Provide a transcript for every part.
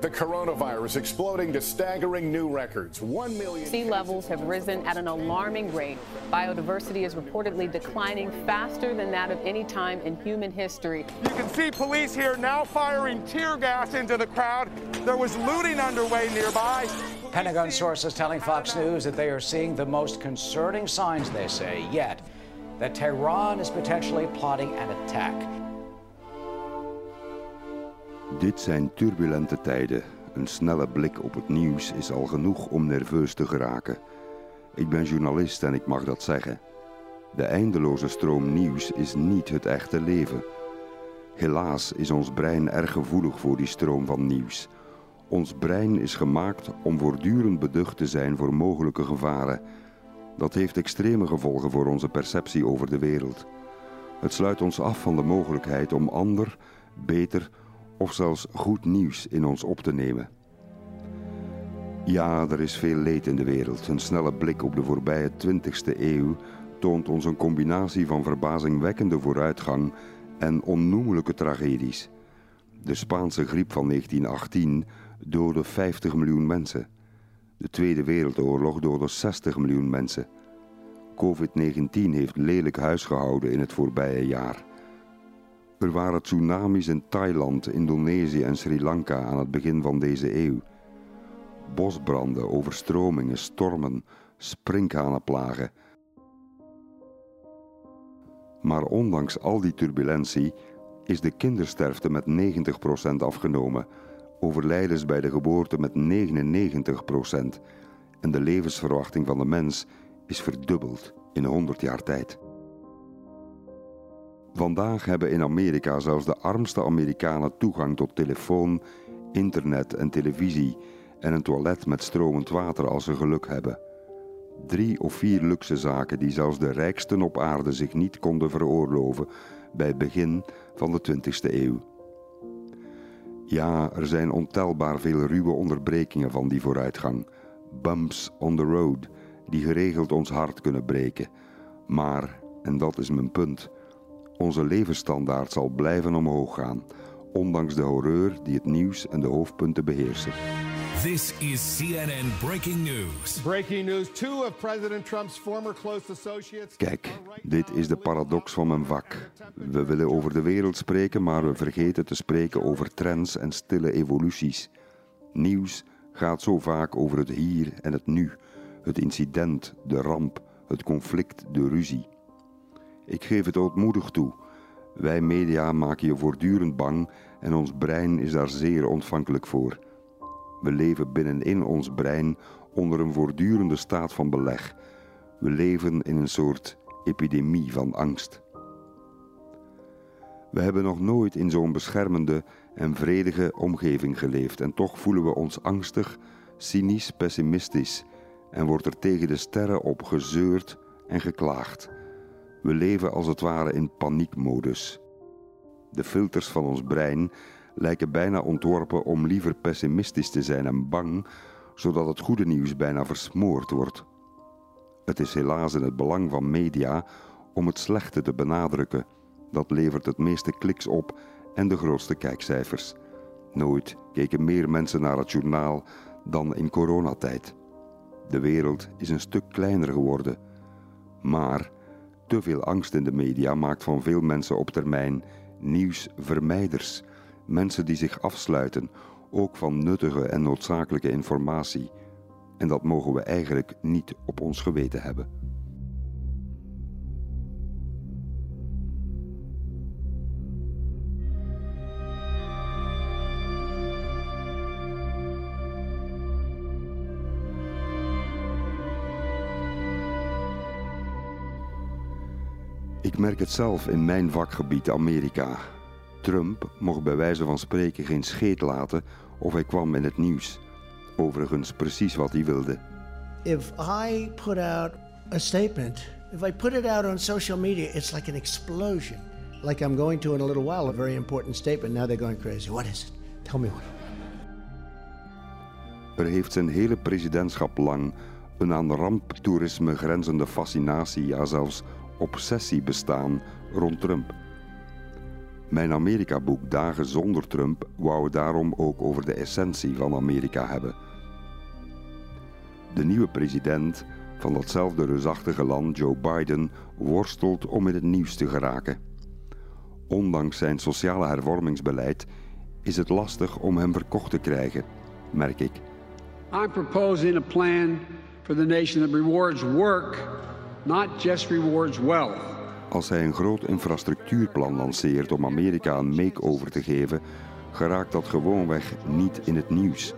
The coronavirus exploding to staggering new records. One million. Sea levels have risen at an alarming rate. Biodiversity is reportedly declining faster than that of any time in human history. You can see police here now firing tear gas into the crowd. There was looting underway nearby. Pentagon sources telling Fox News that they are seeing the most concerning signs, they say, yet that Tehran is potentially plotting an attack. Dit zijn turbulente tijden. Een snelle blik op het nieuws is al genoeg om nerveus te geraken. Ik ben journalist en ik mag dat zeggen. De eindeloze stroom nieuws is niet het echte leven. Helaas is ons brein erg gevoelig voor die stroom van nieuws. Ons brein is gemaakt om voortdurend beducht te zijn voor mogelijke gevaren. Dat heeft extreme gevolgen voor onze perceptie over de wereld. Het sluit ons af van de mogelijkheid om ander, beter of zelfs goed nieuws in ons op te nemen. Ja, er is veel leed in de wereld. Een snelle blik op de voorbije 20e eeuw toont ons een combinatie van verbazingwekkende vooruitgang en onnoemelijke tragedies. De Spaanse griep van 1918 doodde 50 miljoen mensen. De Tweede Wereldoorlog doodde 60 miljoen mensen. COVID-19 heeft lelijk huisgehouden in het voorbije jaar. Er waren tsunamis in Thailand, Indonesië en Sri Lanka aan het begin van deze eeuw. Bosbranden, overstromingen, stormen, sprinkhanenplagen. Maar ondanks al die turbulentie is de kindersterfte met 90% afgenomen, overlijdens bij de geboorte met 99% en de levensverwachting van de mens is verdubbeld in 100 jaar tijd. Vandaag hebben in Amerika zelfs de armste Amerikanen toegang tot telefoon, internet en televisie en een toilet met stromend water als ze geluk hebben. Drie of vier luxe zaken die zelfs de rijksten op aarde zich niet konden veroorloven bij het begin van de 20e eeuw. Ja, er zijn ontelbaar veel ruwe onderbrekingen van die vooruitgang, bumps on the road, die geregeld ons hart kunnen breken. Maar, en dat is mijn punt, onze levensstandaard zal blijven omhoog gaan, ondanks de horreur die het nieuws en de hoofdpunten beheersen. This is CNN Breaking News. Breaking news: two of President Trump's former close associates. Kijk, dit is de paradox van mijn vak. We willen over de wereld spreken, maar we vergeten te spreken over trends en stille evoluties. Nieuws gaat zo vaak over het hier en het nu, het incident, de ramp, het conflict, de ruzie. Ik geef het ootmoedig toe. Wij media maken je voortdurend bang en ons brein is daar zeer ontvankelijk voor. We leven binnenin ons brein onder een voortdurende staat van beleg. We leven in een soort epidemie van angst. We hebben nog nooit in zo'n beschermende en vredige omgeving geleefd en toch voelen we ons angstig, cynisch, pessimistisch en wordt er tegen de sterren op gezeurd en geklaagd. We leven als het ware in paniekmodus. De filters van ons brein lijken bijna ontworpen om liever pessimistisch te zijn en bang, zodat het goede nieuws bijna versmoord wordt. Het is helaas in het belang van media om het slechte te benadrukken. Dat levert het meeste kliks op en de grootste kijkcijfers. Nooit keken meer mensen naar het journaal dan in coronatijd. De wereld is een stuk kleiner geworden. Maar te veel angst in de media maakt van veel mensen op termijn nieuwsvermijders. Mensen die zich afsluiten, ook van nuttige en noodzakelijke informatie. En dat mogen we eigenlijk niet op ons geweten hebben. Ik merk het zelf in mijn vakgebied Amerika. Trump mocht bij wijze van spreken geen scheet laten of hij kwam in het nieuws. Overigens precies wat hij wilde. If I put out a statement, if I put it out on social media, it's like an explosion. Like I'm going to in a little while a very important statement. Now they're going crazy. What is it? Tell me what. Er heeft zijn hele presidentschap lang een aan ramptoerisme grenzende fascinatie, ja zelfs obsessie bestaan rond Trump. Mijn Amerika-boek Dagen zonder Trump wou het daarom ook over de essentie van Amerika hebben. De nieuwe president van datzelfde reusachtige land, Joe Biden, worstelt om in het nieuws te geraken. Ondanks zijn sociale hervormingsbeleid is het lastig om hem verkocht te krijgen, merk ik. I'm proposing a plan for the nation that rewards work, not just rewards wealth. Als hij een groot infrastructuurplan lanceert om Amerika een make-over te geven, geraakt dat gewoonweg niet in het nieuws.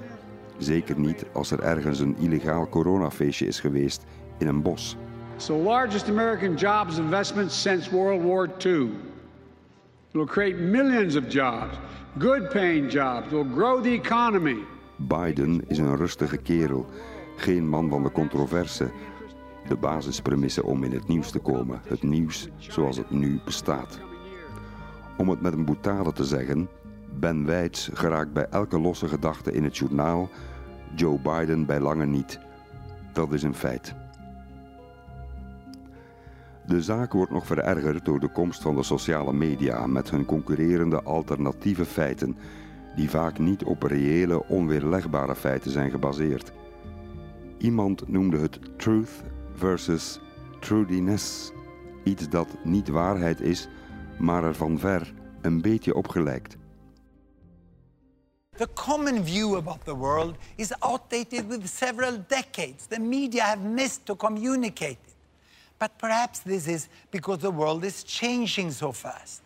Zeker niet als er ergens een illegaal coronafeestje is geweest in een bos. It's the largest American jobs investment since World War II. It will create millions of jobs, good paying jobs, it will grow the economy. Biden is een rustige kerel, geen man van de controverse. De basispremisse om in het nieuws te komen, het nieuws zoals het nu bestaat. Om het met een boutade te zeggen, Ben Weitz geraakt bij elke losse gedachte in het journaal, Joe Biden bij lange niet. Dat is een feit. De zaak wordt nog verergerd door de komst van de sociale media met hun concurrerende alternatieve feiten, die vaak niet op reële, onweerlegbare feiten zijn gebaseerd. Iemand noemde het truth versus truthiness, iets dat niet waarheid is, maar er van ver een beetje op gelijkt. The common view about the world is outdated with several decades. The media have missed to communicate it. But perhaps this is because the world is changing so fast.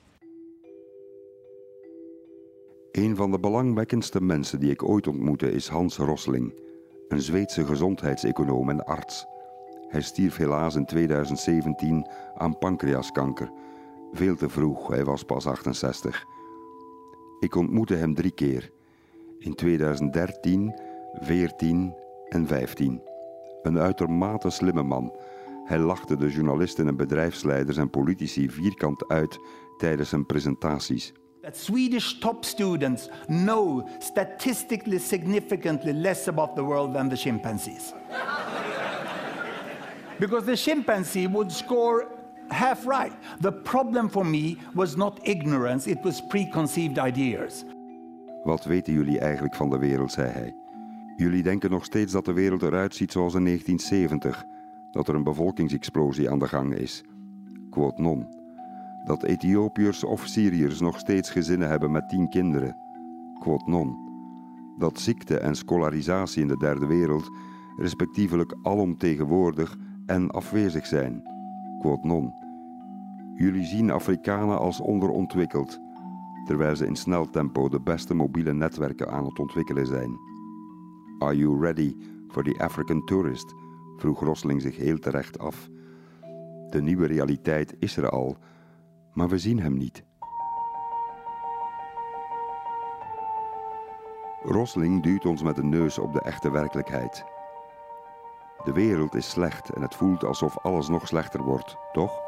Een van de belangwekkendste mensen die ik ooit ontmoette is Hans Rosling, een Zweedse gezondheidseconoom en arts. Hij stierf helaas in 2017 aan pancreaskanker. Veel te vroeg, hij was pas 68. Ik ontmoette hem drie keer. In 2013, 14 en 15. Een uitermate slimme man. Hij lachte de journalisten en bedrijfsleiders en politici vierkant uit tijdens zijn presentaties. that Swedish top students know statistically significantly less about the world than the chimpanzees. Because the chimpanzee would score half right. The problem for me was not ignorance, it was preconceived ideas. Wat weten jullie eigenlijk van de wereld, zei hij. Jullie denken nog steeds dat de wereld eruit ziet zoals in 1970, dat er een bevolkingsexplosie aan de gang is. Quote non. Dat Ethiopiërs of Syriërs nog steeds gezinnen hebben met tien kinderen. Quote non. Dat ziekte en scolarisatie in de derde wereld respectievelijk alomtegenwoordig en afwezig zijn. Quote non. Jullie zien Afrikanen als onderontwikkeld, terwijl ze in snel tempo de beste mobiele netwerken aan het ontwikkelen zijn. Are you ready for the African tourist? vroeg Rosling zich heel terecht af. De nieuwe realiteit is er al, maar we zien hem niet. Rosling duwt ons met de neus op de echte werkelijkheid. De wereld is slecht en het voelt alsof alles nog slechter wordt, toch?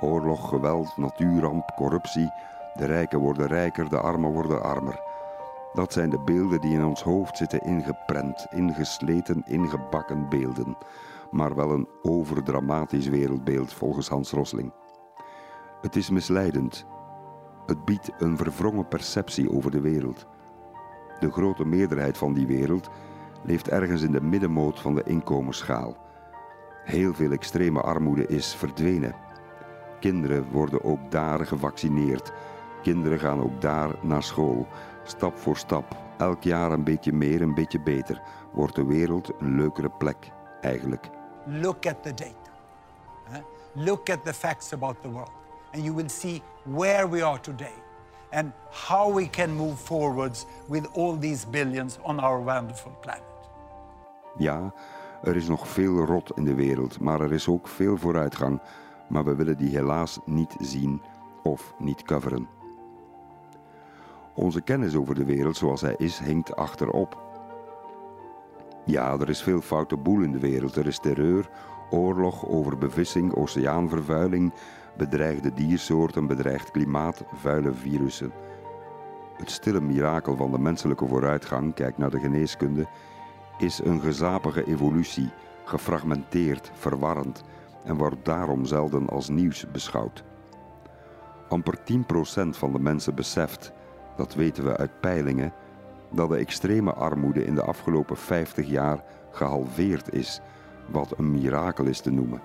Oorlog, geweld, natuurramp, corruptie. De rijken worden rijker, de armen worden armer. Dat zijn de beelden die in ons hoofd zitten ingeprent, ingesleten, ingebakken beelden. Maar wel een overdramatisch wereldbeeld volgens Hans Rosling. Het is misleidend. Het biedt een verwrongen perceptie over de wereld. De grote meerderheid van die wereld leeft ergens in de middenmoot van de inkomensschaal. Heel veel extreme armoede is verdwenen. Kinderen worden ook daar gevaccineerd. Kinderen gaan ook daar naar school. Stap voor stap, elk jaar een beetje meer, een beetje beter, wordt de wereld een leukere plek, eigenlijk. Look at the data. Look at the facts about the world. And you will see where we are today and how we can move forwards with all these billions on our wonderful planet. Ja, er is nog veel rot in de wereld, maar er is ook veel vooruitgang. Maar we willen die helaas niet zien of niet coveren. Onze kennis over de wereld zoals hij is, hinkt achterop. Ja, er is veel foute boel in de wereld. Er is terreur, oorlog, overbevissing, oceaanvervuiling, bedreigde diersoorten, bedreigd klimaat, vuile virussen. Het stille mirakel van de menselijke vooruitgang, kijk naar de geneeskunde, is een gezapige evolutie, gefragmenteerd, verwarrend en wordt daarom zelden als nieuws beschouwd. Amper 10% van de mensen beseft, dat weten we uit peilingen, dat de extreme armoede in de afgelopen 50 jaar gehalveerd is, wat een mirakel is te noemen.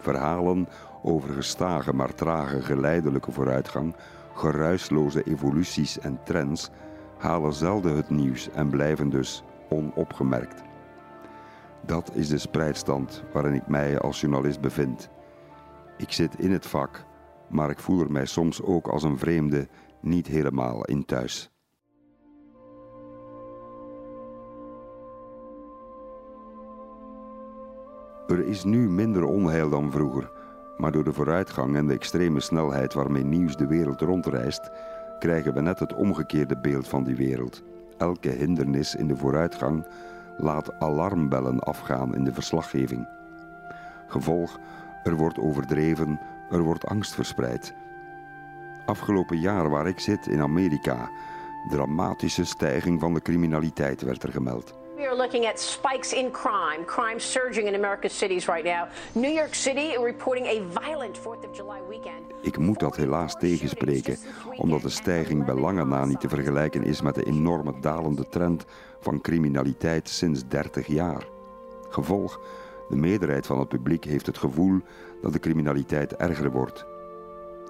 Verhalen over gestage maar trage geleidelijke vooruitgang, geruisloze evoluties en trends halen zelden het nieuws en blijven dus onopgemerkt. Dat is de spreidstand waarin ik mij als journalist bevind. Ik zit in het vak, maar ik voel er mij soms ook als een vreemde niet helemaal in thuis. Er is nu minder onheil dan vroeger, maar door de vooruitgang en de extreme snelheid waarmee nieuws de wereld rondreist, krijgen we net het omgekeerde beeld van die wereld. Elke hindernis in de vooruitgang laat alarmbellen afgaan in de verslaggeving. Gevolg, er wordt overdreven, er wordt angst verspreid. Afgelopen jaar waar ik zit in Amerika, dramatische stijging van de criminaliteit werd er gemeld. We looking at spikes in crime, crime surging in America's cities right now. New York City reporting a violent 4th of July weekend. Ik moet dat helaas tegenspreken, omdat de stijging bij lange na niet te vergelijken is met de enorme dalende trend van criminaliteit sinds 30 jaar. Gevolg, de meerderheid van het publiek heeft het gevoel dat de criminaliteit erger wordt.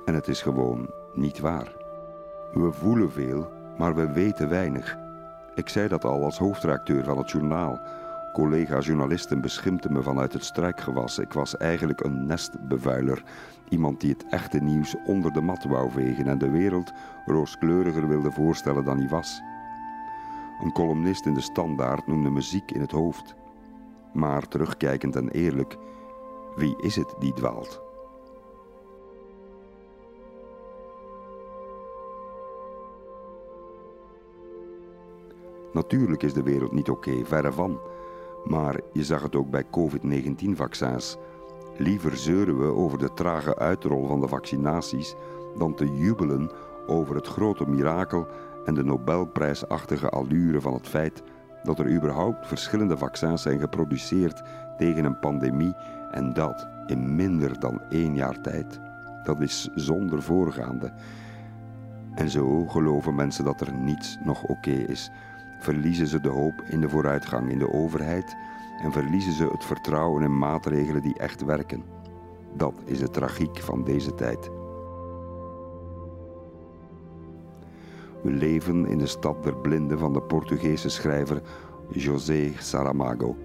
En het is gewoon niet waar. We voelen veel, maar we weten weinig. Ik zei dat al als hoofdredacteur van het journaal. Collega-journalisten beschimpten me vanuit het struikgewas. Ik was eigenlijk een nestbevuiler. Iemand die het echte nieuws onder de mat wou vegen en de wereld rooskleuriger wilde voorstellen dan hij was. Een columnist in de Standaard noemde muziek in het hoofd. Maar terugkijkend en eerlijk, wie is het die dwaalt? Natuurlijk is de wereld niet oké, verre van. Maar je zag het ook bij COVID-19-vaccins. Liever zeuren we over de trage uitrol van de vaccinaties dan te jubelen over het grote mirakel en de Nobelprijsachtige allure van het feit dat er überhaupt verschillende vaccins zijn geproduceerd tegen een pandemie en dat in minder dan één jaar tijd. Dat is zonder voorgaande. En zo geloven mensen dat er niets nog oké is verliezen ze de hoop in de vooruitgang in de overheid en verliezen ze het vertrouwen in maatregelen die echt werken. Dat is de tragiek van deze tijd. We leven in de stad der blinden van de Portugese schrijver José Saramago.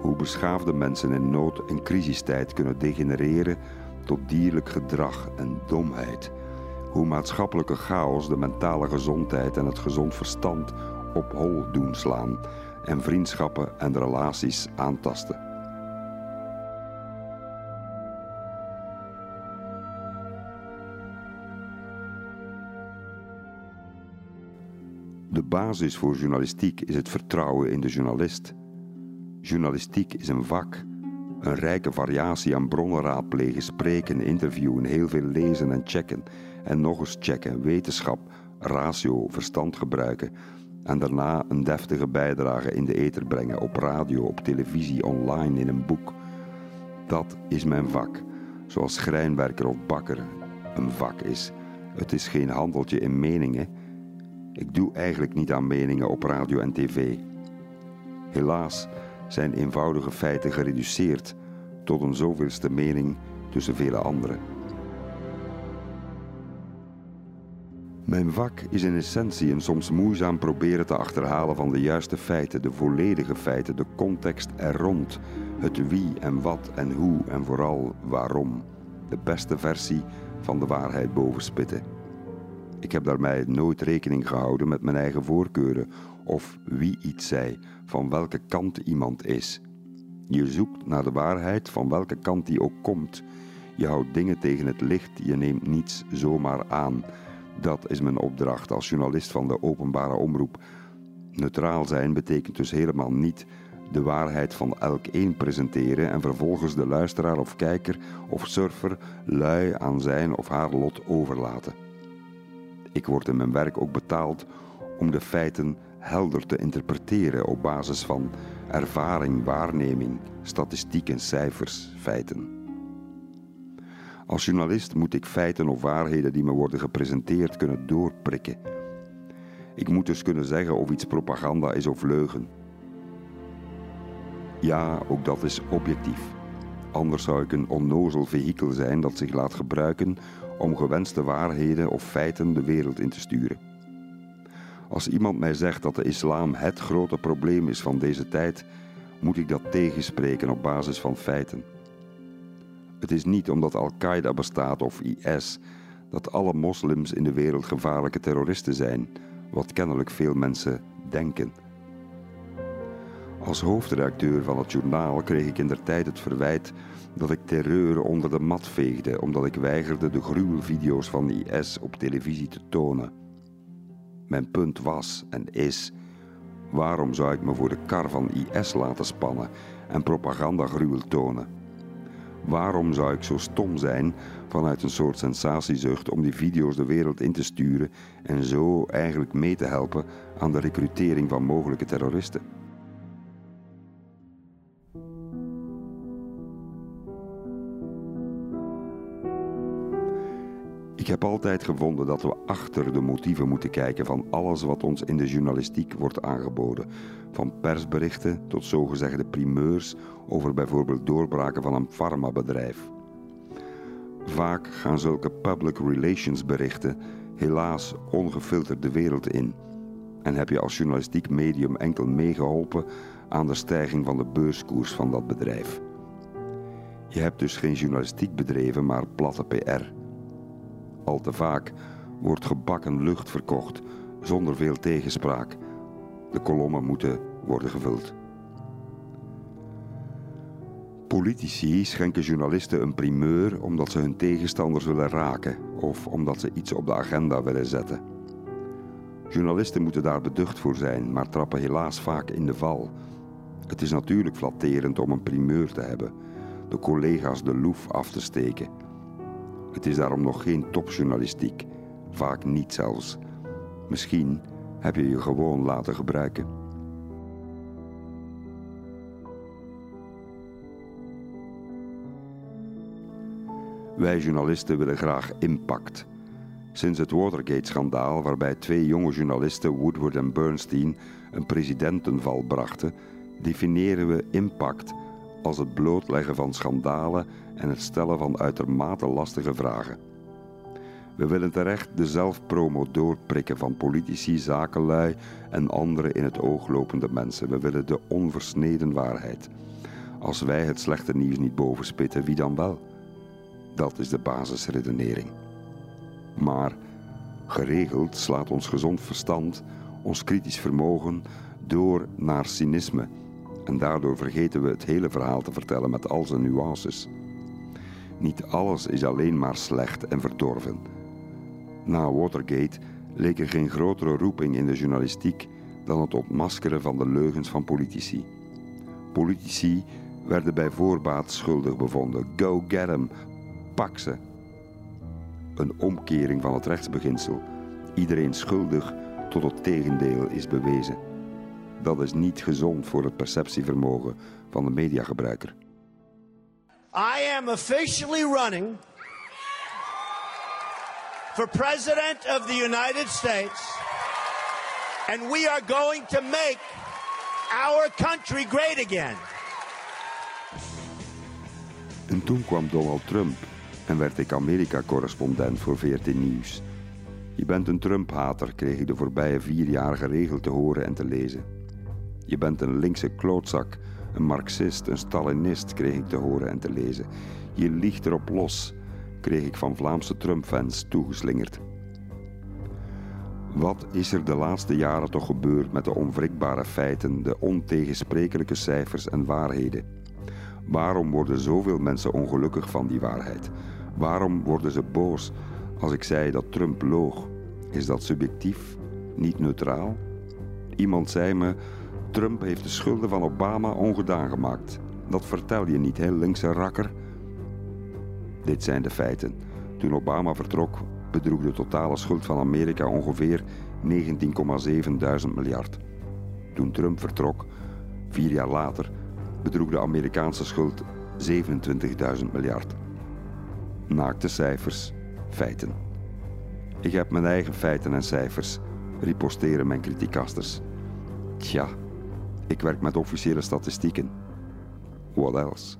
Hoe beschaafde mensen in nood en crisistijd kunnen degenereren tot dierlijk gedrag en domheid. Hoe maatschappelijke chaos de mentale gezondheid en het gezond verstand op hol doen slaan en vriendschappen en relaties aantasten. De basis voor journalistiek is het vertrouwen in de journalist. Journalistiek is een vak, een rijke variatie aan bronnen raadplegen, spreken, interviewen, heel veel lezen en checken en nog eens checken, wetenschap, ratio, verstand gebruiken, en daarna een deftige bijdrage in de ether brengen op radio, op televisie, online, in een boek. Dat is mijn vak, zoals schrijnwerker of bakker een vak is. Het is geen handeltje in meningen. Ik doe eigenlijk niet aan meningen op radio en tv. Helaas zijn eenvoudige feiten gereduceerd tot een zoveelste mening tussen vele anderen. Mijn vak is in essentie een soms moeizaam proberen te achterhalen van de juiste feiten, de volledige feiten, de context er rond, het wie en wat en hoe en vooral waarom. De beste versie van de waarheid bovenspitten. Ik heb daarmee nooit rekening gehouden met mijn eigen voorkeuren of wie iets zei, van welke kant iemand is. Je zoekt naar de waarheid van welke kant die ook komt. Je houdt dingen tegen het licht, je neemt niets zomaar aan. Dat is mijn opdracht als journalist van de openbare omroep. Neutraal zijn betekent dus helemaal niet de waarheid van elk een presenteren en vervolgens de luisteraar of kijker of surfer lui aan zijn of haar lot overlaten. Ik word in mijn werk ook betaald om de feiten helder te interpreteren op basis van ervaring, waarneming, statistieken, cijfers, feiten. Als journalist moet ik feiten of waarheden die me worden gepresenteerd kunnen doorprikken. Ik moet dus kunnen zeggen of iets propaganda is of leugen. Ja, ook dat is objectief. Anders zou ik een onnozel vehikel zijn dat zich laat gebruiken om gewenste waarheden of feiten de wereld in te sturen. Als iemand mij zegt dat de islam het grote probleem is van deze tijd, moet ik dat tegenspreken op basis van feiten. Het is niet omdat Al-Qaeda bestaat of IS dat alle moslims in de wereld gevaarlijke terroristen zijn, wat kennelijk veel mensen denken. Als hoofdredacteur van het journaal kreeg ik in der tijd het verwijt dat ik terreur onder de mat veegde omdat ik weigerde de gruwelvideo's van IS op televisie te tonen. Mijn punt was en is: waarom zou ik me voor de kar van IS laten spannen en propagandagruwel tonen? Waarom zou ik zo stom zijn vanuit een soort sensatiezucht om die video's de wereld in te sturen en zo eigenlijk mee te helpen aan de recrutering van mogelijke terroristen? Ik heb altijd gevonden dat we achter de motieven moeten kijken van alles wat ons in de journalistiek wordt aangeboden. Van persberichten tot zogezegde primeurs over bijvoorbeeld doorbraken van een farmabedrijf. Vaak gaan zulke public relations berichten helaas ongefilterd de wereld in. En heb je als journalistiek medium enkel meegeholpen aan de stijging van de beurskoers van dat bedrijf. Je hebt dus geen journalistiek bedreven, maar platte PR. Al te vaak wordt gebakken lucht verkocht zonder veel tegenspraak. De kolommen moeten worden gevuld. Politici schenken journalisten een primeur omdat ze hun tegenstanders willen raken of omdat ze iets op de agenda willen zetten. Journalisten moeten daar beducht voor zijn, maar trappen helaas vaak in de val. Het is natuurlijk flatterend om een primeur te hebben, de collega's de loef af te steken. Het is daarom nog geen topjournalistiek, vaak niet zelfs. Misschien heb je je gewoon laten gebruiken. Wij journalisten willen graag impact. Sinds het Watergate-schandaal, waarbij twee jonge journalisten, Woodward en Bernstein, een presidentenval brachten, definiëren we impact als het blootleggen van schandalen en het stellen van uitermate lastige vragen. We willen terecht de zelfpromo doorprikken van politici, zakenlui en andere in het oog lopende mensen. We willen de onversneden waarheid. Als wij het slechte nieuws niet bovenspitten, wie dan wel? Dat is de basisredenering. Maar geregeld slaat ons gezond verstand, ons kritisch vermogen door naar cynisme. En daardoor vergeten we het hele verhaal te vertellen met al zijn nuances. Niet alles is alleen maar slecht en verdorven. Na Watergate leek er geen grotere roeping in de journalistiek dan het ontmaskeren van de leugens van politici. Politici werden bij voorbaat schuldig bevonden. Go get 'em, pak ze. Een omkering van het rechtsbeginsel. Iedereen schuldig tot het tegendeel is bewezen. Dat is niet gezond voor het perceptievermogen van de mediagebruiker. I am officially running for President of the United States, and we are going to make our country great again. En toen kwam Donald Trump en werd ik Amerika-correspondent voor VRT Nieuws. Je bent een Trump-hater, kreeg ik de voorbije vier jaar geregeld te horen en te lezen. Je bent een linkse klootzak, een marxist, een stalinist, kreeg ik te horen en te lezen. Je liegt erop los, kreeg ik van Vlaamse Trump-fans toegeslingerd. Wat is er de laatste jaren toch gebeurd met de onwrikbare feiten, de ontegensprekelijke cijfers en waarheden? Waarom worden zoveel mensen ongelukkig van die waarheid? Waarom worden ze boos als ik zei dat Trump loog? Is dat subjectief, niet neutraal? Iemand zei me: Trump heeft de schulden van Obama ongedaan gemaakt. Dat vertel je niet, hè, linkse rakker? Dit zijn de feiten. Toen Obama vertrok, bedroeg de totale schuld van Amerika ongeveer 19,7 duizend miljard. Toen Trump vertrok, vier jaar later, bedroeg de Amerikaanse schuld 27.000 miljard. Naakte cijfers, feiten. Ik heb mijn eigen feiten en cijfers, riposteren mijn kritiekasters. Tja, ik werk met officiële statistieken. What else?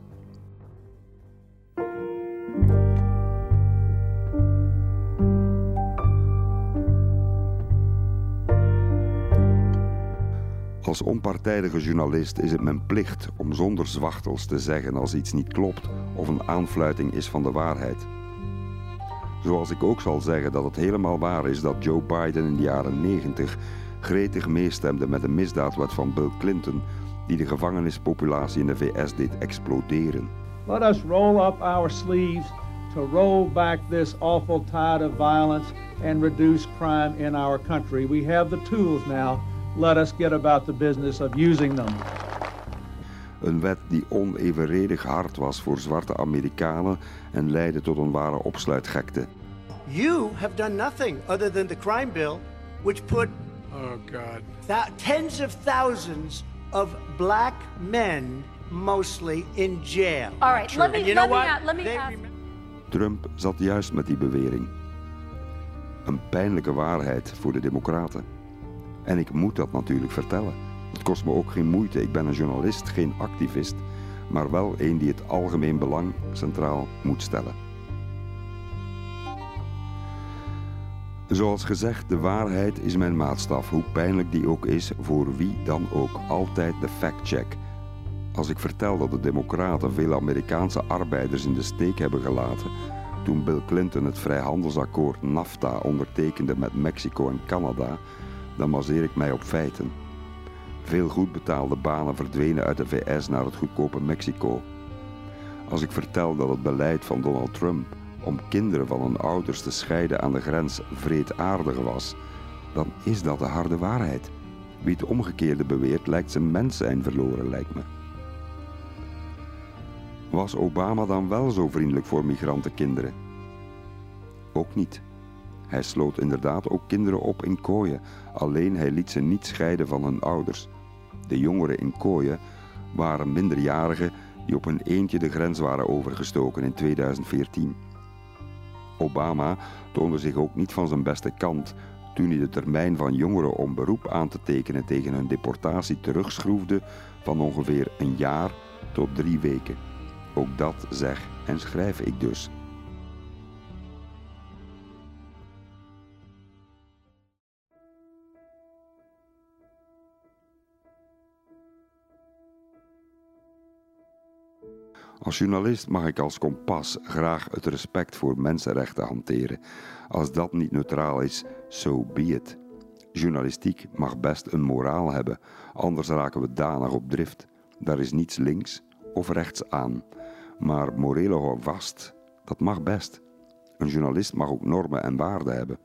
Als onpartijdige journalist is het mijn plicht om zonder zwachtels te zeggen als iets niet klopt of een aanfluiting is van de waarheid. Zoals ik ook zal zeggen dat het helemaal waar is dat Joe Biden in de jaren 90 gretig meestemde met de misdaadwet van Bill Clinton die de gevangenispopulatie in de VS deed exploderen. Let us roll up our sleeves to roll back this awful tide of violence and reduce crime in our country. We have the tools now. Let us get about the business of using them. Een wet die onevenredig hard was voor zwarte Amerikanen en leidde tot een ware opsluitgekte. You have done nothing other than the crime bill, which put Oh, God. th- tens of thousands of black men mostly in jail. All right, let me let know me let me They ask. Trump zat juist met die bewering. Een pijnlijke waarheid voor de Democraten. En ik moet dat natuurlijk vertellen. Het kost me ook geen moeite. Ik ben een journalist, geen activist, maar wel een die het algemeen belang centraal moet stellen. Zoals gezegd, de waarheid is mijn maatstaf, hoe pijnlijk die ook is voor wie dan ook. Altijd de fact-check. Als ik vertel dat de Democraten veel Amerikaanse arbeiders in de steek hebben gelaten toen Bill Clinton het vrijhandelsakkoord NAFTA ondertekende met Mexico en Canada, dan baseer ik mij op feiten. Veel goed betaalde banen verdwenen uit de VS naar het goedkope Mexico. Als ik vertel dat het beleid van Donald Trump om kinderen van hun ouders te scheiden aan de grens vreedaardig was, dan is dat de harde waarheid. Wie het omgekeerde beweert, lijkt zijn mens zijn verloren, lijkt me. Was Obama dan wel zo vriendelijk voor migrantenkinderen? Ook niet. Hij sloot inderdaad ook kinderen op in kooien, alleen hij liet ze niet scheiden van hun ouders. De jongeren in kooien waren minderjarigen die op hun eentje de grens waren overgestoken in 2014. Obama toonde zich ook niet van zijn beste kant toen hij de termijn van jongeren om beroep aan te tekenen tegen hun deportatie terugschroefde van ongeveer een jaar tot drie weken. Ook dat zeg en schrijf ik dus. Als journalist mag ik als kompas graag het respect voor mensenrechten hanteren. Als dat niet neutraal is, so be it. Journalistiek mag best een moraal hebben, anders raken we danig op drift. Daar is niets links of rechts aan. Maar morele houvast, dat mag best. Een journalist mag ook normen en waarden hebben.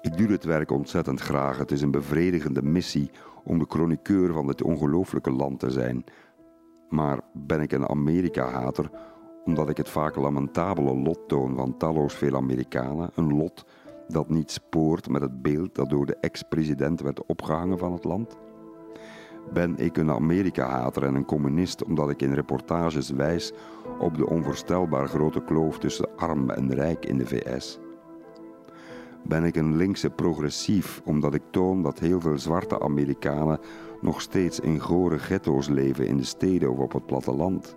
Ik doe dit werk ontzettend graag. Het is een bevredigende missie om de chroniqueur van dit ongelooflijke land te zijn. Maar ben ik een Amerika-hater omdat ik het vaak lamentabele lot toon van talloos veel Amerikanen, een lot dat niet spoort met het beeld dat door de ex-president werd opgehangen van het land? Ben ik een Amerika-hater en een communist omdat ik in reportages wijs op de onvoorstelbaar grote kloof tussen arm en rijk in de VS? Ben ik een linkse progressief omdat ik toon dat heel veel zwarte Amerikanen nog steeds in gore ghetto's leven in de steden of op het platteland?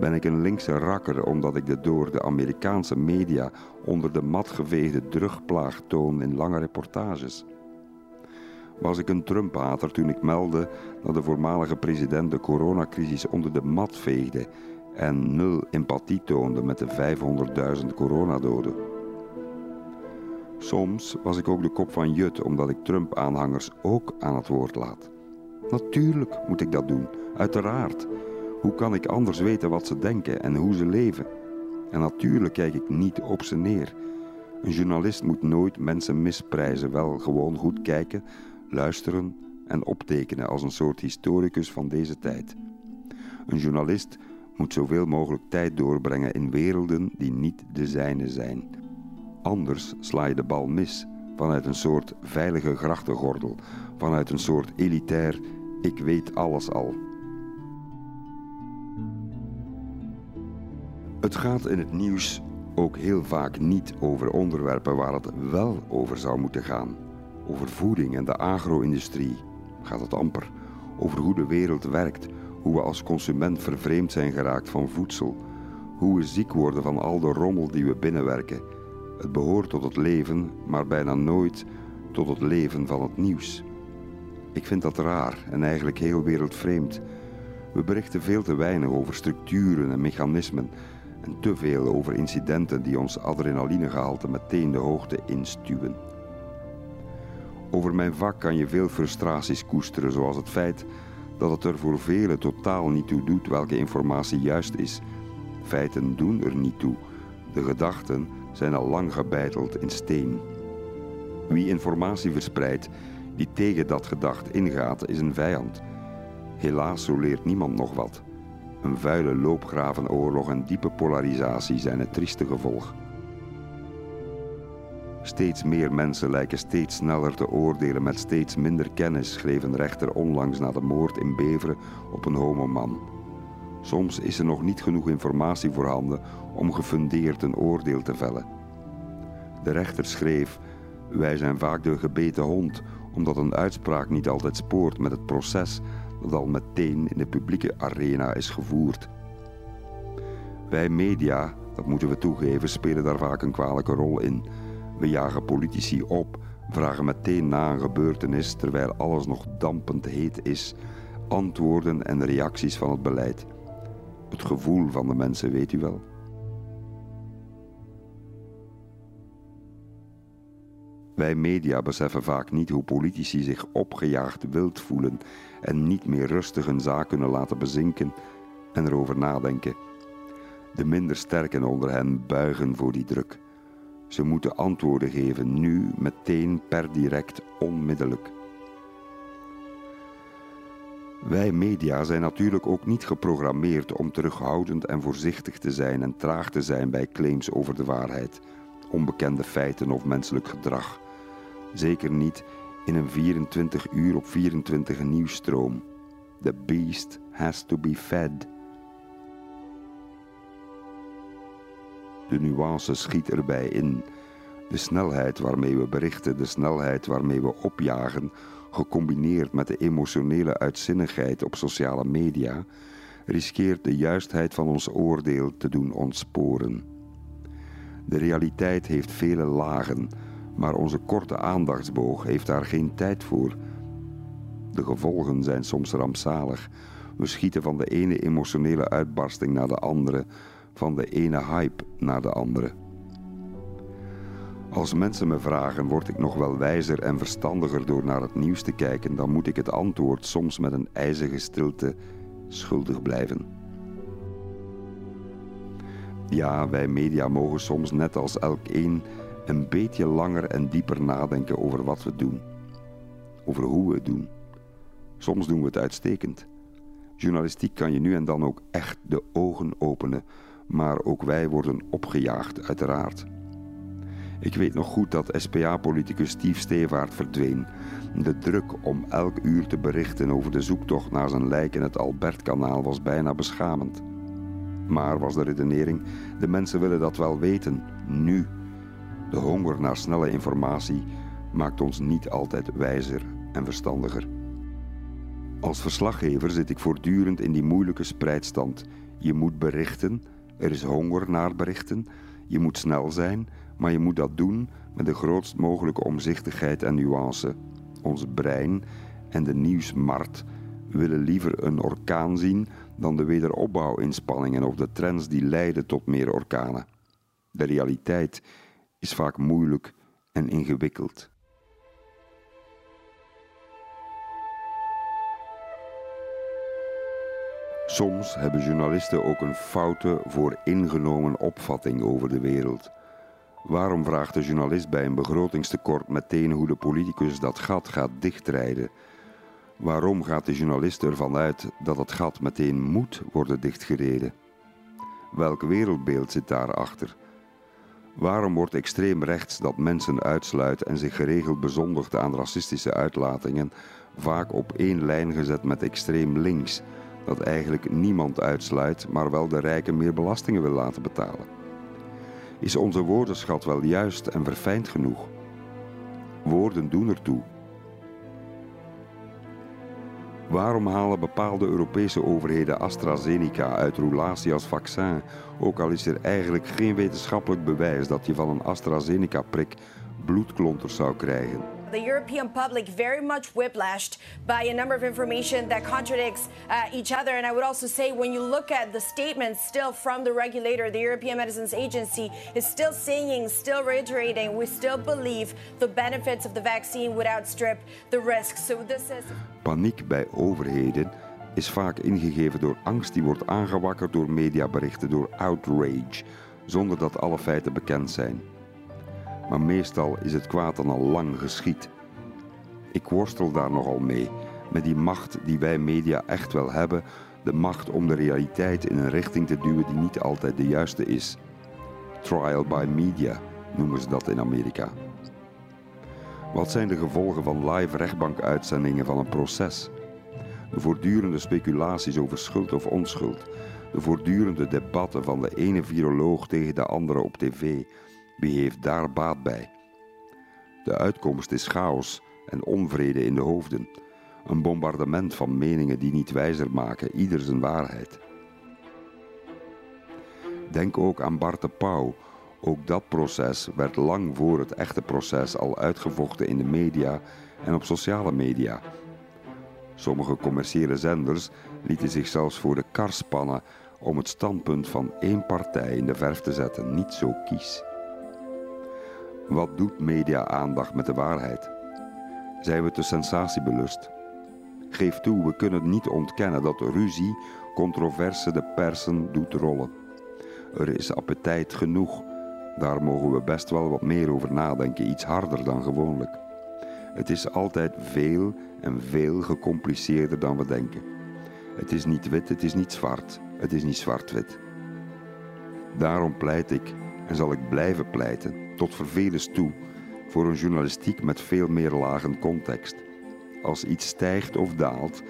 Ben ik een linkse rakker omdat ik de door de Amerikaanse media onder de mat geveegde drugplaag toon in lange reportages? Was ik een Trump-hater toen ik meldde dat de voormalige president de coronacrisis onder de mat veegde en nul empathie toonde met de 500.000 coronadoden? Soms was ik ook de kop van Jut omdat ik Trump-aanhangers ook aan het woord laat. Natuurlijk moet ik dat doen, uiteraard. Hoe kan ik anders weten wat ze denken en hoe ze leven? En natuurlijk kijk ik niet op ze neer. Een journalist moet nooit mensen misprijzen, wel gewoon goed kijken, luisteren en optekenen als een soort historicus van deze tijd. Een journalist moet zoveel mogelijk tijd doorbrengen in werelden die niet de zijne zijn. Anders sla je de bal mis vanuit een soort veilige grachtengordel, vanuit een soort elitair ik weet alles al. Het gaat in het nieuws ook heel vaak niet over onderwerpen waar het wel over zou moeten gaan. Over voeding en de agro-industrie gaat het amper. Over hoe de wereld werkt, hoe we als consument vervreemd zijn geraakt van voedsel, hoe we ziek worden van al de rommel die we binnenwerken. Het behoort tot het leven, maar bijna nooit tot het leven van het nieuws. Ik vind dat raar en eigenlijk heel wereldvreemd. We berichten veel te weinig over structuren en mechanismen en te veel over incidenten die ons adrenalinegehalte meteen de hoogte instuwen. Over mijn vak kan je veel frustraties koesteren, zoals het feit dat het er voor velen totaal niet toe doet welke informatie juist is. Feiten doen er niet toe. De gedachten zijn al lang gebeiteld in steen. Wie informatie verspreidt die tegen dat gedacht ingaat, is een vijand. Helaas, zo leert niemand nog wat. Een vuile loopgravenoorlog en diepe polarisatie zijn het trieste gevolg. Steeds meer mensen lijken steeds sneller te oordelen met steeds minder kennis, schreef een rechter onlangs na de moord in Beveren op een homoman. Soms is er nog niet genoeg informatie voorhanden om gefundeerd een oordeel te vellen. De rechter schreef: Wij zijn vaak de gebeten hond, omdat een uitspraak niet altijd spoort met het proces dat al meteen in de publieke arena is gevoerd. Wij media, dat moeten we toegeven, spelen daar vaak een kwalijke rol in. We jagen politici op, vragen meteen na een gebeurtenis terwijl alles nog dampend heet is, antwoorden en reacties van het beleid. Het gevoel van de mensen, weet u wel. Wij media beseffen vaak niet hoe politici zich opgejaagd wild voelen en niet meer rustig een zaak kunnen laten bezinken en erover nadenken. De minder sterken onder hen buigen voor die druk. Ze moeten antwoorden geven, nu, meteen, per direct, onmiddellijk. Wij media zijn natuurlijk ook niet geprogrammeerd om terughoudend en voorzichtig te zijn en traag te zijn bij claims over de waarheid, onbekende feiten of menselijk gedrag. Zeker niet in een 24 uur op 24 nieuwsstroom. The beast has to be fed. De nuance schiet erbij in. De snelheid waarmee we berichten, de snelheid waarmee we opjagen, gecombineerd met de emotionele uitzinnigheid op sociale media, riskeert de juistheid van ons oordeel te doen ontsporen. De realiteit heeft vele lagen, maar onze korte aandachtsboog heeft daar geen tijd voor. De gevolgen zijn soms rampzalig. We schieten van de ene emotionele uitbarsting naar de andere, van de ene hype naar de andere. Als mensen me vragen, word ik nog wel wijzer en verstandiger door naar het nieuws te kijken, dan moet ik het antwoord soms met een ijzige stilte schuldig blijven. Ja, wij media mogen soms net als elk een een beetje langer en dieper nadenken over wat we doen. Over hoe we het doen. Soms doen we het uitstekend. Journalistiek kan je nu en dan ook echt de ogen openen, maar ook wij worden opgejaagd, uiteraard. Ik weet nog goed dat SPA-politicus Steve Stevaart verdween. De druk om elk uur te berichten over de zoektocht naar zijn lijk in het Albertkanaal was bijna beschamend. Maar was de redenering, de mensen willen dat wel weten, nu. De honger naar snelle informatie maakt ons niet altijd wijzer en verstandiger. Als verslaggever zit ik voortdurend in die moeilijke spreidstand. Je moet berichten, er is honger naar berichten, je moet snel zijn, maar je moet dat doen met de grootst mogelijke omzichtigheid en nuance. Ons brein en de nieuwsmarkt willen liever een orkaan zien dan de wederopbouwinspanningen of de trends die leiden tot meer orkanen. De realiteit is vaak moeilijk en ingewikkeld. Soms hebben journalisten ook een foute, vooringenomen opvatting over de wereld. Waarom vraagt de journalist bij een begrotingstekort meteen hoe de politicus dat gat gaat dichtrijden? Waarom gaat de journalist ervan uit dat het gat meteen moet worden dichtgereden? Welk wereldbeeld zit daarachter? Waarom wordt extreem rechts dat mensen uitsluit en zich geregeld bezondigt aan racistische uitlatingen vaak op één lijn gezet met extreem links, dat eigenlijk niemand uitsluit, maar wel de rijken meer belastingen wil laten betalen? Is onze woordenschat wel juist en verfijnd genoeg? Woorden doen ertoe. Waarom halen bepaalde Europese overheden AstraZeneca uit roulatie als vaccin, ook al is er eigenlijk geen wetenschappelijk bewijs dat je van een AstraZeneca-prik bloedklonters zou krijgen? The European public very much whiplashed by a number of information that contradicts uh, each other. And I would also say, when you look at the statements still from the regulator, the European Medicines Agency is still saying, still reiterating, we still believe the benefits of the vaccine would outstrip the risks. So this is. Paniek bij overheden is vaak ingegeven door angst die wordt aangewakkerd door mediaberichten, door outrage, zonder dat alle feiten bekend zijn maar meestal is het kwaad dan al lang geschied. Ik worstel daar nogal mee, met die macht die wij media echt wel hebben, de macht om de realiteit in een richting te duwen die niet altijd de juiste is. Trial by media noemen ze dat in Amerika. Wat zijn de gevolgen van live rechtbankuitzendingen van een proces? De voortdurende speculaties over schuld of onschuld, de voortdurende debatten van de ene viroloog tegen de andere op tv, wie heeft daar baat bij? De uitkomst is chaos en onvrede in de hoofden. Een bombardement van meningen die niet wijzer maken, ieder zijn waarheid. Denk ook aan Bart de Pauw. Ook dat proces werd lang voor het echte proces al uitgevochten in de media en op sociale media. Sommige commerciële zenders lieten zich zelfs voor de kar spannen om het standpunt van één partij in de verf te zetten, niet zo kies. Wat doet media-aandacht met de waarheid? Zijn we te sensatiebelust? Geef toe, we kunnen niet ontkennen dat ruzie, controverse de persen doet rollen. Er is appetijt genoeg. Daar mogen we best wel wat meer over nadenken, iets harder dan gewoonlijk. Het is altijd veel en veel gecompliceerder dan we denken. Het is niet wit, het is niet zwart, het is niet zwart-wit. Daarom pleit ik en zal ik blijven pleiten, tot vervelens toe, voor een journalistiek met veel meer lagen context. Als iets stijgt of daalt,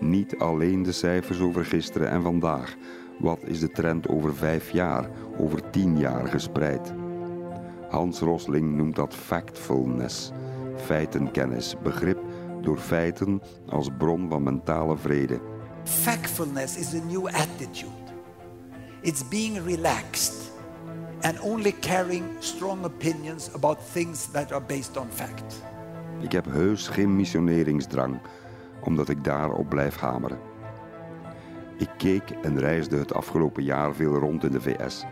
niet alleen de cijfers over gisteren en vandaag. Wat is de trend over vijf jaar, over tien jaar gespreid? Hans Rosling noemt dat factfulness, feitenkennis, begrip door feiten als bron van mentale vrede. Factfulness is a new attitude. It's being relaxed and only carrying strong opinions about things that are based on fact. Ik heb heus geen missioneringsdrang, omdat ik daarop blijf hameren. Ik keek en reisde het afgelopen jaar veel rond in de VS.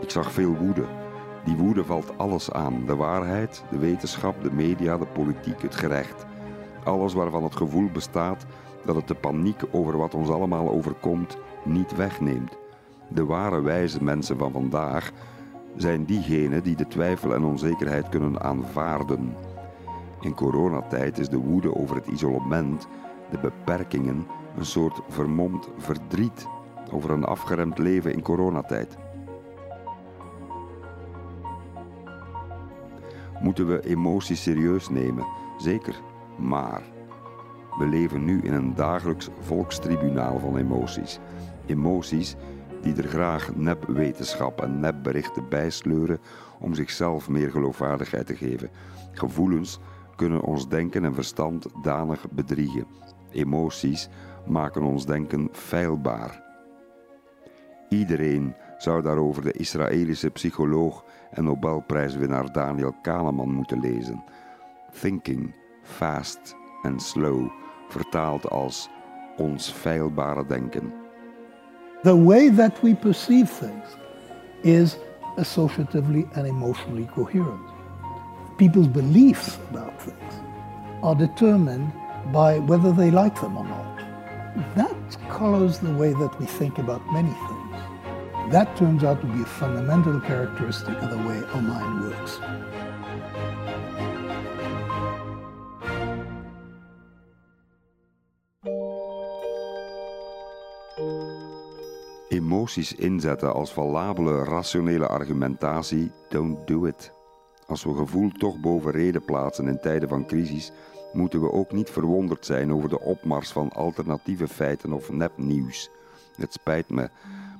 Ik zag veel woede. Die woede valt alles aan: de waarheid, de wetenschap, de media, de politiek, het gerecht. Alles waarvan het gevoel bestaat dat het de paniek over wat ons allemaal overkomt niet wegneemt. De ware wijze mensen van vandaag zijn diegenen die de twijfel en onzekerheid kunnen aanvaarden. In coronatijd is de woede over het isolement, de beperkingen, een soort vermomd verdriet over een afgeremd leven in coronatijd. Moeten we emoties serieus nemen? Zeker, maar we leven nu in een dagelijks volkstribunaal van emoties. Emoties die er graag nepwetenschap en nepberichten bijsleuren om zichzelf meer geloofwaardigheid te geven. Gevoelens kunnen ons denken en verstand danig bedriegen. Emoties maken ons denken feilbaar. Iedereen zou daarover de Israëlische psycholoog en Nobelprijswinnaar Daniel Kahneman moeten lezen. Thinking, fast and slow, vertaald als ons feilbare denken. The way that we perceive things is associatively and emotionally coherent. People's beliefs about things are determined by whether they like them or not. That colors the way that we think about many things. That turns out to be a fundamental characteristic of the way our mind works. Emoties inzetten als valabele rationele argumentatie, don't do it. Als we gevoel toch boven reden plaatsen in tijden van crisis, moeten we ook niet verwonderd zijn over de opmars van alternatieve feiten of nepnieuws. Het spijt me,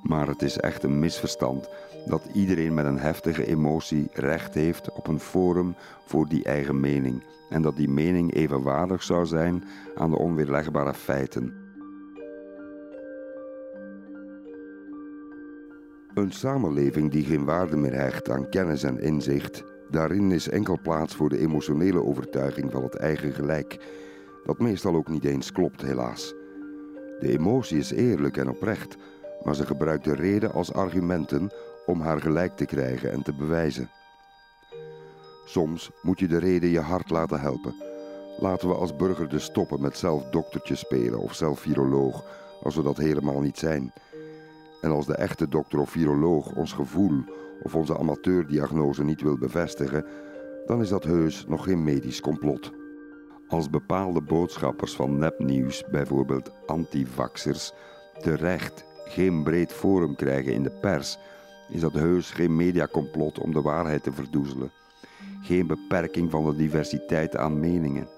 maar het is echt een misverstand dat iedereen met een heftige emotie recht heeft op een forum voor die eigen mening en dat die mening evenwaardig zou zijn aan de onweerlegbare feiten. Een samenleving die geen waarde meer hecht aan kennis en inzicht, daarin is enkel plaats voor de emotionele overtuiging van het eigen gelijk, dat meestal ook niet eens klopt, helaas. De emotie is eerlijk en oprecht, maar ze gebruikt de reden als argumenten om haar gelijk te krijgen en te bewijzen. Soms moet je de reden je hart laten helpen. Laten we als burger dus stoppen met zelf doktertje spelen of zelf viroloog, als we dat helemaal niet zijn. En als de echte dokter of viroloog ons gevoel of onze amateurdiagnose niet wil bevestigen, dan is dat heus nog geen medisch complot. Als bepaalde boodschappers van nepnieuws, bijvoorbeeld antivaxers, terecht geen breed forum krijgen in de pers, is dat heus geen mediacomplot om de waarheid te verdoezelen. Geen beperking van de diversiteit aan meningen.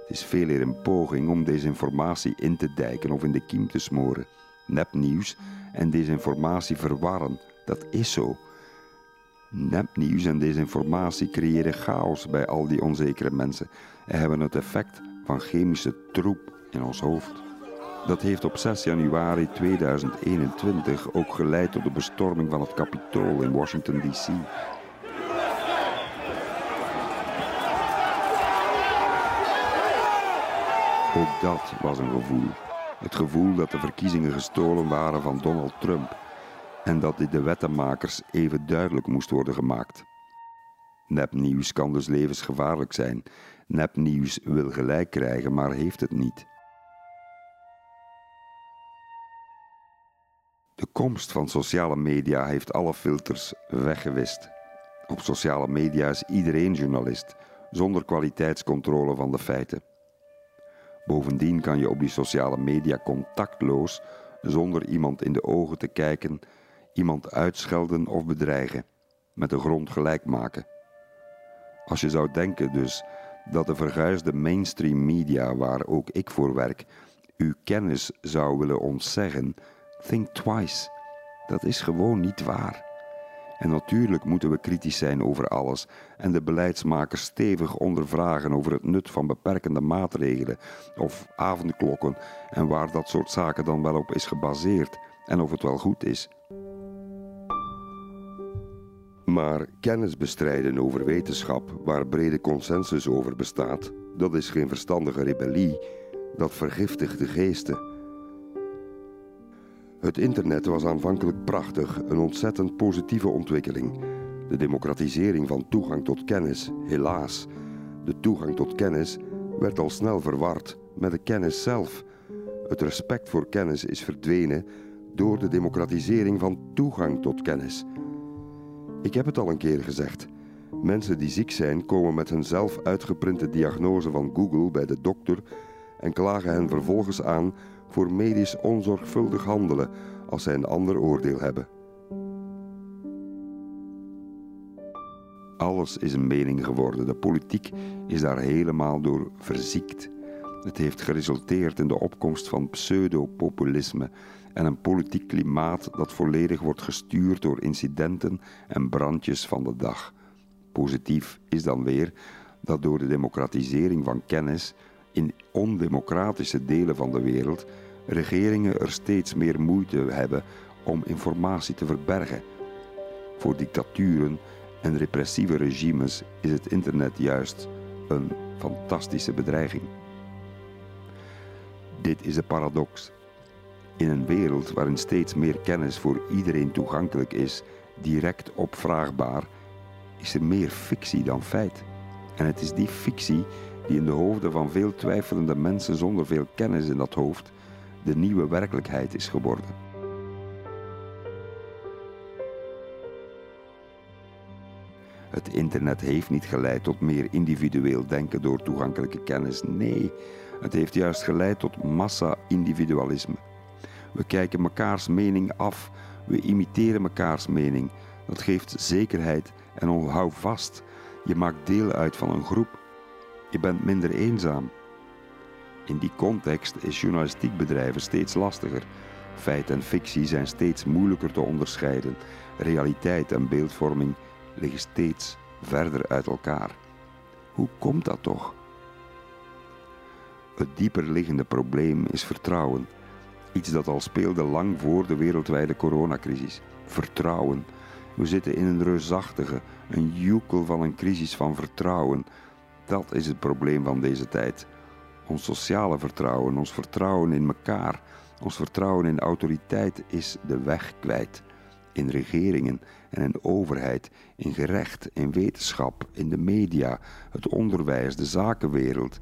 Het is veel eer een poging om desinformatie in te dijken of in de kiem te smoren. Nepnieuws en desinformatie verwarren, dat is zo. Nepnieuws en desinformatie creëren chaos bij al die onzekere mensen en hebben het effect van chemische troep in ons hoofd. Dat heeft op 6 januari 2021 ook geleid tot de bestorming van het Capitool in Washington, D.C. Ook dat was een gevoel. Het gevoel dat de verkiezingen gestolen waren van Donald Trump en dat dit de wettenmakers even duidelijk moest worden gemaakt. Nepnieuws kan dus levensgevaarlijk zijn. Nepnieuws wil gelijk krijgen, maar heeft het niet. De komst van sociale media heeft alle filters weggewist. Op sociale media is iedereen journalist, zonder kwaliteitscontrole van de feiten. Bovendien kan je op die sociale media contactloos, zonder iemand in de ogen te kijken, iemand uitschelden of bedreigen, met de grond gelijk maken. Als je zou denken dus dat de verguisde mainstream media, waar ook ik voor werk, uw kennis zou willen ontzeggen, think twice. Dat is gewoon niet waar. En natuurlijk moeten we kritisch zijn over alles en de beleidsmakers stevig ondervragen over het nut van beperkende maatregelen of avondklokken en waar dat soort zaken dan wel op is gebaseerd en of het wel goed is. Maar kennis bestrijden over wetenschap waar brede consensus over bestaat, dat is geen verstandige rebellie, dat vergiftigt de geesten. Het internet was aanvankelijk prachtig, een ontzettend positieve ontwikkeling. De democratisering van toegang tot kennis, helaas. De toegang tot kennis werd al snel verward met de kennis zelf. Het respect voor kennis is verdwenen door de democratisering van toegang tot kennis. Ik heb het al een keer gezegd. Mensen die ziek zijn komen met hun zelf uitgeprinte diagnose van Google bij de dokter en klagen hen vervolgens aan voor medisch onzorgvuldig handelen als zij een ander oordeel hebben. Alles is een mening geworden. De politiek is daar helemaal door verziekt. Het heeft geresulteerd in de opkomst van pseudopopulisme en een politiek klimaat dat volledig wordt gestuurd door incidenten en brandjes van de dag. Positief is dan weer dat door de democratisering van kennis in ondemocratische delen van de wereld regeringen er steeds meer moeite hebben om informatie te verbergen. Voor dictaturen en repressieve regimes is het internet juist een fantastische bedreiging. Dit is een paradox. In een wereld waarin steeds meer kennis voor iedereen toegankelijk is, direct opvraagbaar, is er meer fictie dan feit. En het is die fictie die in de hoofden van veel twijfelende mensen zonder veel kennis in dat hoofd de nieuwe werkelijkheid is geworden. Het internet heeft niet geleid tot meer individueel denken door toegankelijke kennis. Nee, het heeft juist geleid tot massa-individualisme. We kijken mekaars mening af, we imiteren mekaars mening. Dat geeft zekerheid en hou vast, je maakt deel uit van een groep. Je bent minder eenzaam. In die context is journalistiek bedrijven steeds lastiger. Feit en fictie zijn steeds moeilijker te onderscheiden. Realiteit en beeldvorming liggen steeds verder uit elkaar. Hoe komt dat toch? Het dieper liggende probleem is vertrouwen. Iets dat al speelde lang voor de wereldwijde coronacrisis. Vertrouwen. We zitten in een reusachtige, een joekel van een crisis van vertrouwen. Dat is het probleem van deze tijd. Ons sociale vertrouwen, ons vertrouwen in elkaar, ons vertrouwen in autoriteit is de weg kwijt. In regeringen en in overheid, in gerecht, in wetenschap, in de media, het onderwijs, de zakenwereld.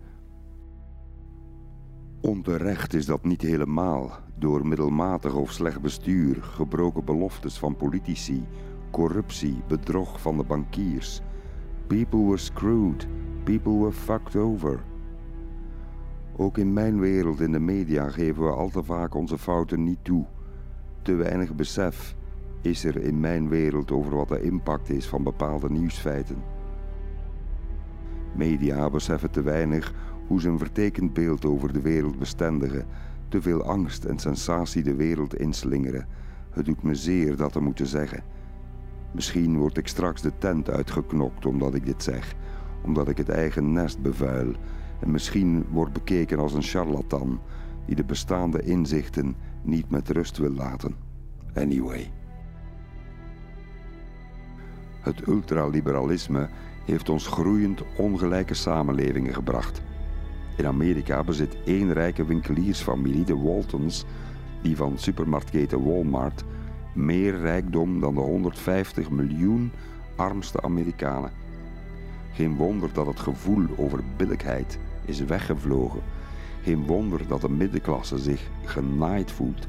Onterecht is dat niet helemaal door middelmatig of slecht bestuur, gebroken beloftes van politici, corruptie, bedrog van de bankiers. People were screwed, people were fucked over. Ook in mijn wereld, in de media, geven we al te vaak onze fouten niet toe. Te weinig besef is er in mijn wereld over wat de impact is van bepaalde nieuwsfeiten. Media beseffen te weinig hoe ze een vertekend beeld over de wereld bestendigen, te veel angst en sensatie de wereld inslingeren. Het doet me zeer dat te moeten zeggen. Misschien word ik straks de tent uitgeknokt omdat ik dit zeg, omdat ik het eigen nest bevuil en misschien word bekeken als een charlatan die de bestaande inzichten niet met rust wil laten. Anyway. Het ultraliberalisme heeft ons groeiend ongelijke samenlevingen gebracht. In Amerika bezit één rijke winkeliersfamilie, de Waltons, die van supermarktketen Walmart, meer rijkdom dan de 150 miljoen armste Amerikanen. Geen wonder dat het gevoel over billijkheid is weggevlogen. Geen wonder dat de middenklasse zich genaaid voelt.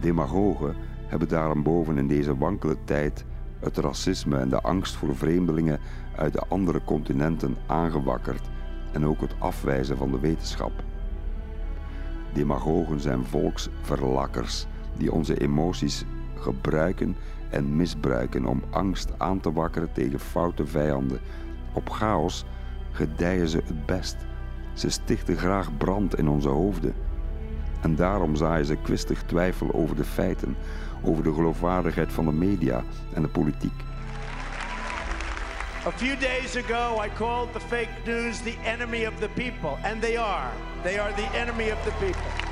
Demagogen hebben daarboven in deze wankele tijd het racisme en de angst voor vreemdelingen uit de andere continenten aangewakkerd en ook het afwijzen van de wetenschap. Demagogen zijn volksverlakkers die onze emoties gebruiken en misbruiken om angst aan te wakkeren tegen foute vijanden. Op chaos gedijen ze het best. Ze stichten graag brand in onze hoofden. En daarom zaaien ze kwistig twijfel over de feiten, over de geloofwaardigheid van de media en de politiek. A few days ago, I called the fake news the enemy of the people, and they are. They are the enemy of the people.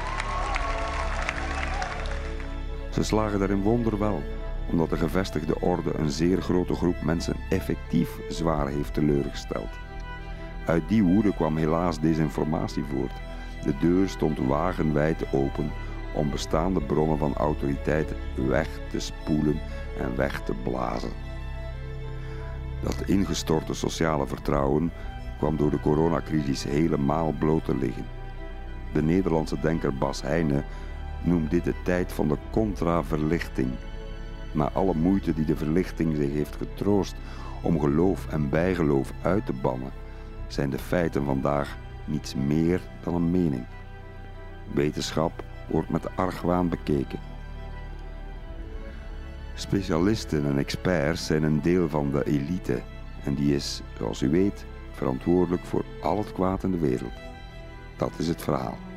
Ze slagen daarin wonderwel, omdat de gevestigde orde een zeer grote groep mensen effectief zwaar heeft teleurgesteld. Uit die woede kwam helaas desinformatie voort. De deur stond wagenwijd open om bestaande bronnen van autoriteit weg te spoelen en weg te blazen. Dat ingestorte sociale vertrouwen kwam door de coronacrisis helemaal bloot te liggen. De Nederlandse denker Bas Heijnen noemt dit de tijd van de contra-verlichting. Na alle moeite die de verlichting zich heeft getroost om geloof en bijgeloof uit te bannen, zijn de feiten vandaag niets meer dan een mening. Wetenschap wordt met argwaan bekeken. Specialisten en experts zijn een deel van de elite en die is, zoals u weet, verantwoordelijk voor al het kwaad in de wereld. Dat is het verhaal.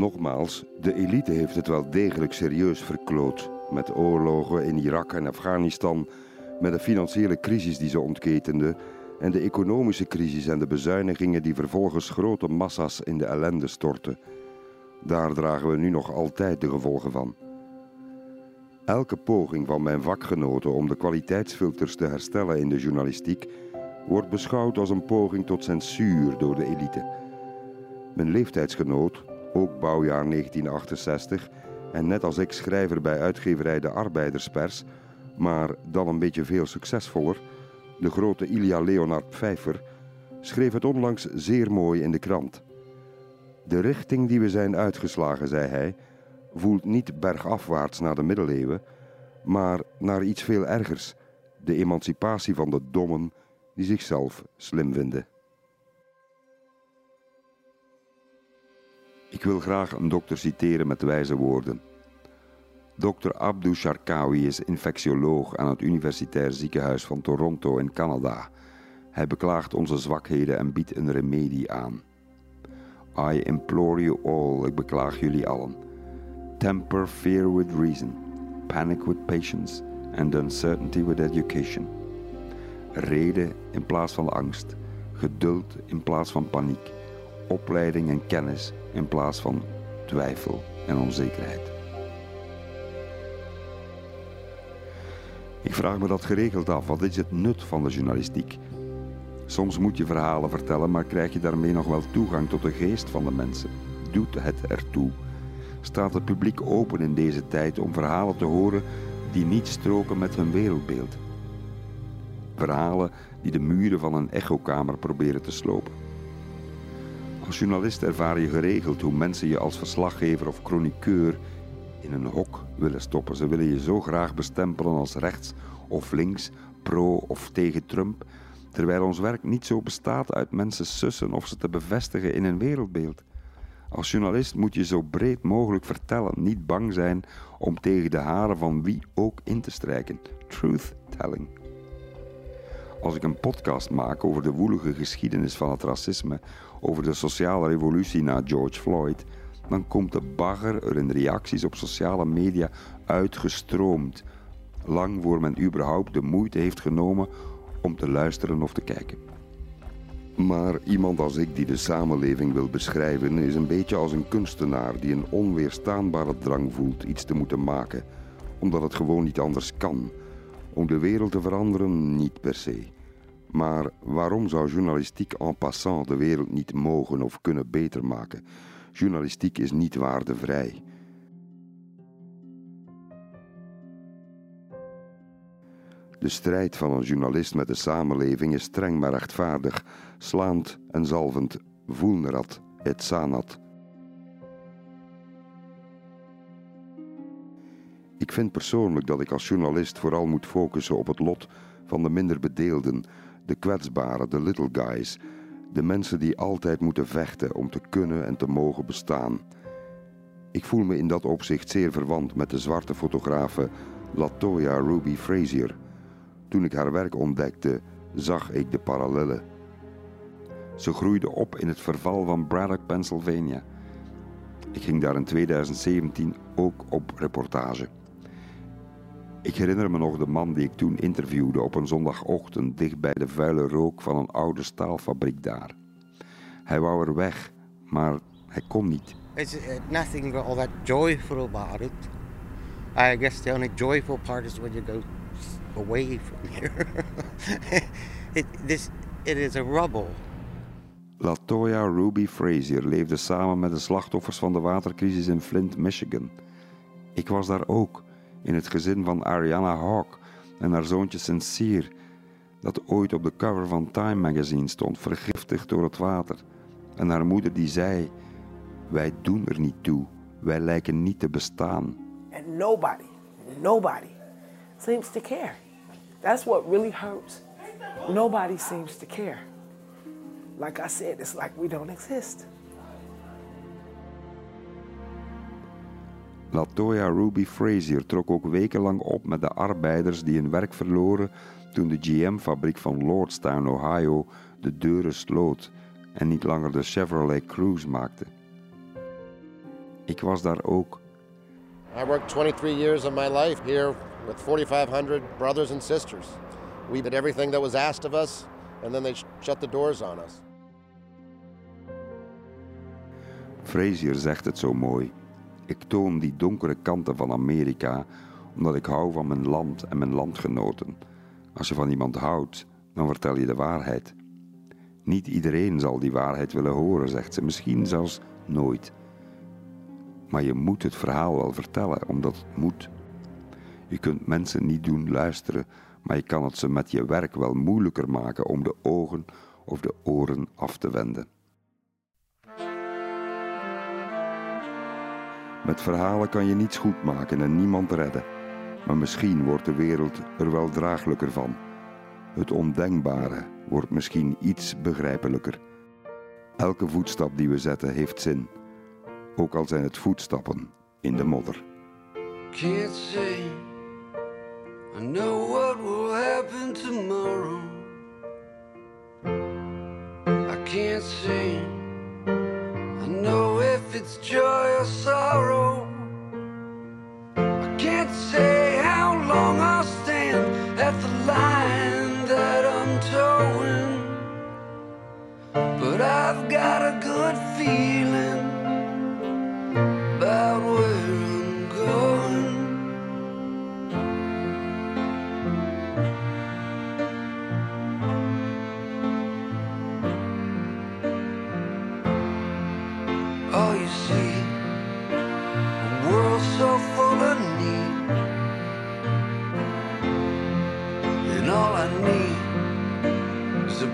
Nogmaals, de elite heeft het wel degelijk serieus verkloot. Met oorlogen in Irak en Afghanistan, met de financiële crisis die ze ontketende en de economische crisis en de bezuinigingen die vervolgens grote massa's in de ellende storten. Daar dragen we nu nog altijd de gevolgen van. Elke poging van mijn vakgenoten om de kwaliteitsfilters te herstellen in de journalistiek wordt beschouwd als een poging tot censuur door de elite. Mijn leeftijdsgenoot, ook bouwjaar 1968 en net als ik schrijver bij uitgeverij De Arbeiderspers, maar dan een beetje veel succesvoller, de grote Ilja Leonard Pfeiffer, schreef het onlangs zeer mooi in de krant. De richting die we zijn uitgeslagen, zei hij, voelt niet bergafwaarts naar de middeleeuwen, maar naar iets veel ergers: de emancipatie van de dommen die zichzelf slim vinden. Ik wil graag een dokter citeren met wijze woorden. Dr. Abdou Sharkawi is infectioloog aan het Universitair Ziekenhuis van Toronto in Canada. Hij beklaagt onze zwakheden en biedt een remedie aan. I implore you all, ik beklaag jullie allen. Temper fear with reason, panic with patience and uncertainty with education. Reden in plaats van angst, geduld in plaats van paniek, opleiding en kennis in plaats van twijfel en onzekerheid. Ik vraag me dat geregeld af. Wat is het nut van de journalistiek? Soms moet je verhalen vertellen, maar krijg je daarmee nog wel toegang tot de geest van de mensen? Doet het ertoe? Staat het publiek open in deze tijd om verhalen te horen die niet stroken met hun wereldbeeld? Verhalen die de muren van een echokamer proberen te slopen. Als journalist ervaar je geregeld hoe mensen je als verslaggever of chroniqueur in een hok willen stoppen. Ze willen je zo graag bestempelen als rechts of links, pro of tegen Trump, terwijl ons werk niet zo bestaat uit mensen sussen of ze te bevestigen in een wereldbeeld. Als journalist moet je zo breed mogelijk vertellen, niet bang zijn om tegen de haren van wie ook in te strijken. Truth telling. Als ik een podcast maak over de woelige geschiedenis van het racisme, over de sociale revolutie na George Floyd, dan komt de bagger er in reacties op sociale media uitgestroomd. Lang voor men überhaupt de moeite heeft genomen om te luisteren of te kijken. Maar iemand als ik die de samenleving wil beschrijven, is een beetje als een kunstenaar die een onweerstaanbare drang voelt iets te moeten maken, omdat het gewoon niet anders kan. Om de wereld te veranderen, niet per se. Maar waarom zou journalistiek en passant de wereld niet mogen of kunnen beter maken? Journalistiek is niet waardevrij. De strijd van een journalist met de samenleving is streng maar rechtvaardig, slaand en zalvend, vulnerat et sanat. Ik vind persoonlijk dat ik als journalist vooral moet focussen op het lot van de minder bedeelden, de kwetsbaren, de little guys, de mensen die altijd moeten vechten om te kunnen en te mogen bestaan. Ik voel me in dat opzicht zeer verwant met de zwarte fotografe Latoya Ruby Frazier. Toen ik haar werk ontdekte, zag ik de parallellen. Ze groeide op in het verval van Braddock, Pennsylvania. Ik ging daar in 2017 ook op reportage. Ik herinner me nog de man die ik toen interviewde op een zondagochtend dicht bij de vuile rook van een oude staalfabriek daar. Hij wou er weg, maar hij kon niet. It's uh, nothing all that joyful about it. I guess the only joyful part is when you go away from here. it, this, it is a rubble. Latoya Ruby Frazier leefde samen met de slachtoffers van de watercrisis in Flint, Michigan. Ik was daar ook in het gezin van Ariana Hawk en haar zoontje Sincere, dat ooit op de cover van Time magazine stond, vergiftigd door het water. En haar moeder die zei: Wij doen er niet toe, wij lijken niet te bestaan. And nobody, nobody seems to care. That's what really hurts. Nobody seems to care. Like I said, it's like we don't exist. Latoya Ruby Frazier trok ook wekenlang op met de arbeiders die hun werk verloren toen de GM-fabriek van Lordstown, Ohio, de deuren sloot en niet langer de Chevrolet Cruze maakte. Ik was daar ook. I worked 23 years of my life here with 4,500 brothers and sisters. We did everything that was asked of us, and then they shut the doors on us. Frazier zegt het zo mooi. Ik toon die donkere kanten van Amerika omdat ik hou van mijn land en mijn landgenoten. Als je van iemand houdt, dan vertel je de waarheid. Niet iedereen zal die waarheid willen horen, zegt ze, misschien zelfs nooit. Maar je moet het verhaal wel vertellen, omdat het moet. Je kunt mensen niet doen luisteren, maar je kan het ze met je werk wel moeilijker maken om de ogen of de oren af te wenden. Met verhalen kan je niets goed maken en niemand redden. Maar misschien wordt de wereld er wel draaglijker van. Het ondenkbare wordt misschien iets begrijpelijker. Elke voetstap die we zetten heeft zin, ook al zijn het voetstappen in de modder. can't say I know what will happen tomorrow. I can't say know if it's joy or sorrow. I can't say how long I'll stand at the line that I'm towing. But I've got a good feeling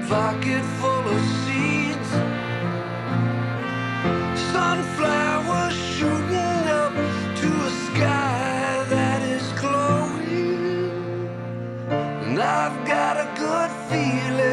pocket full of seeds. Sunflowers shooting up to a sky that is glowing, and I've got a good feeling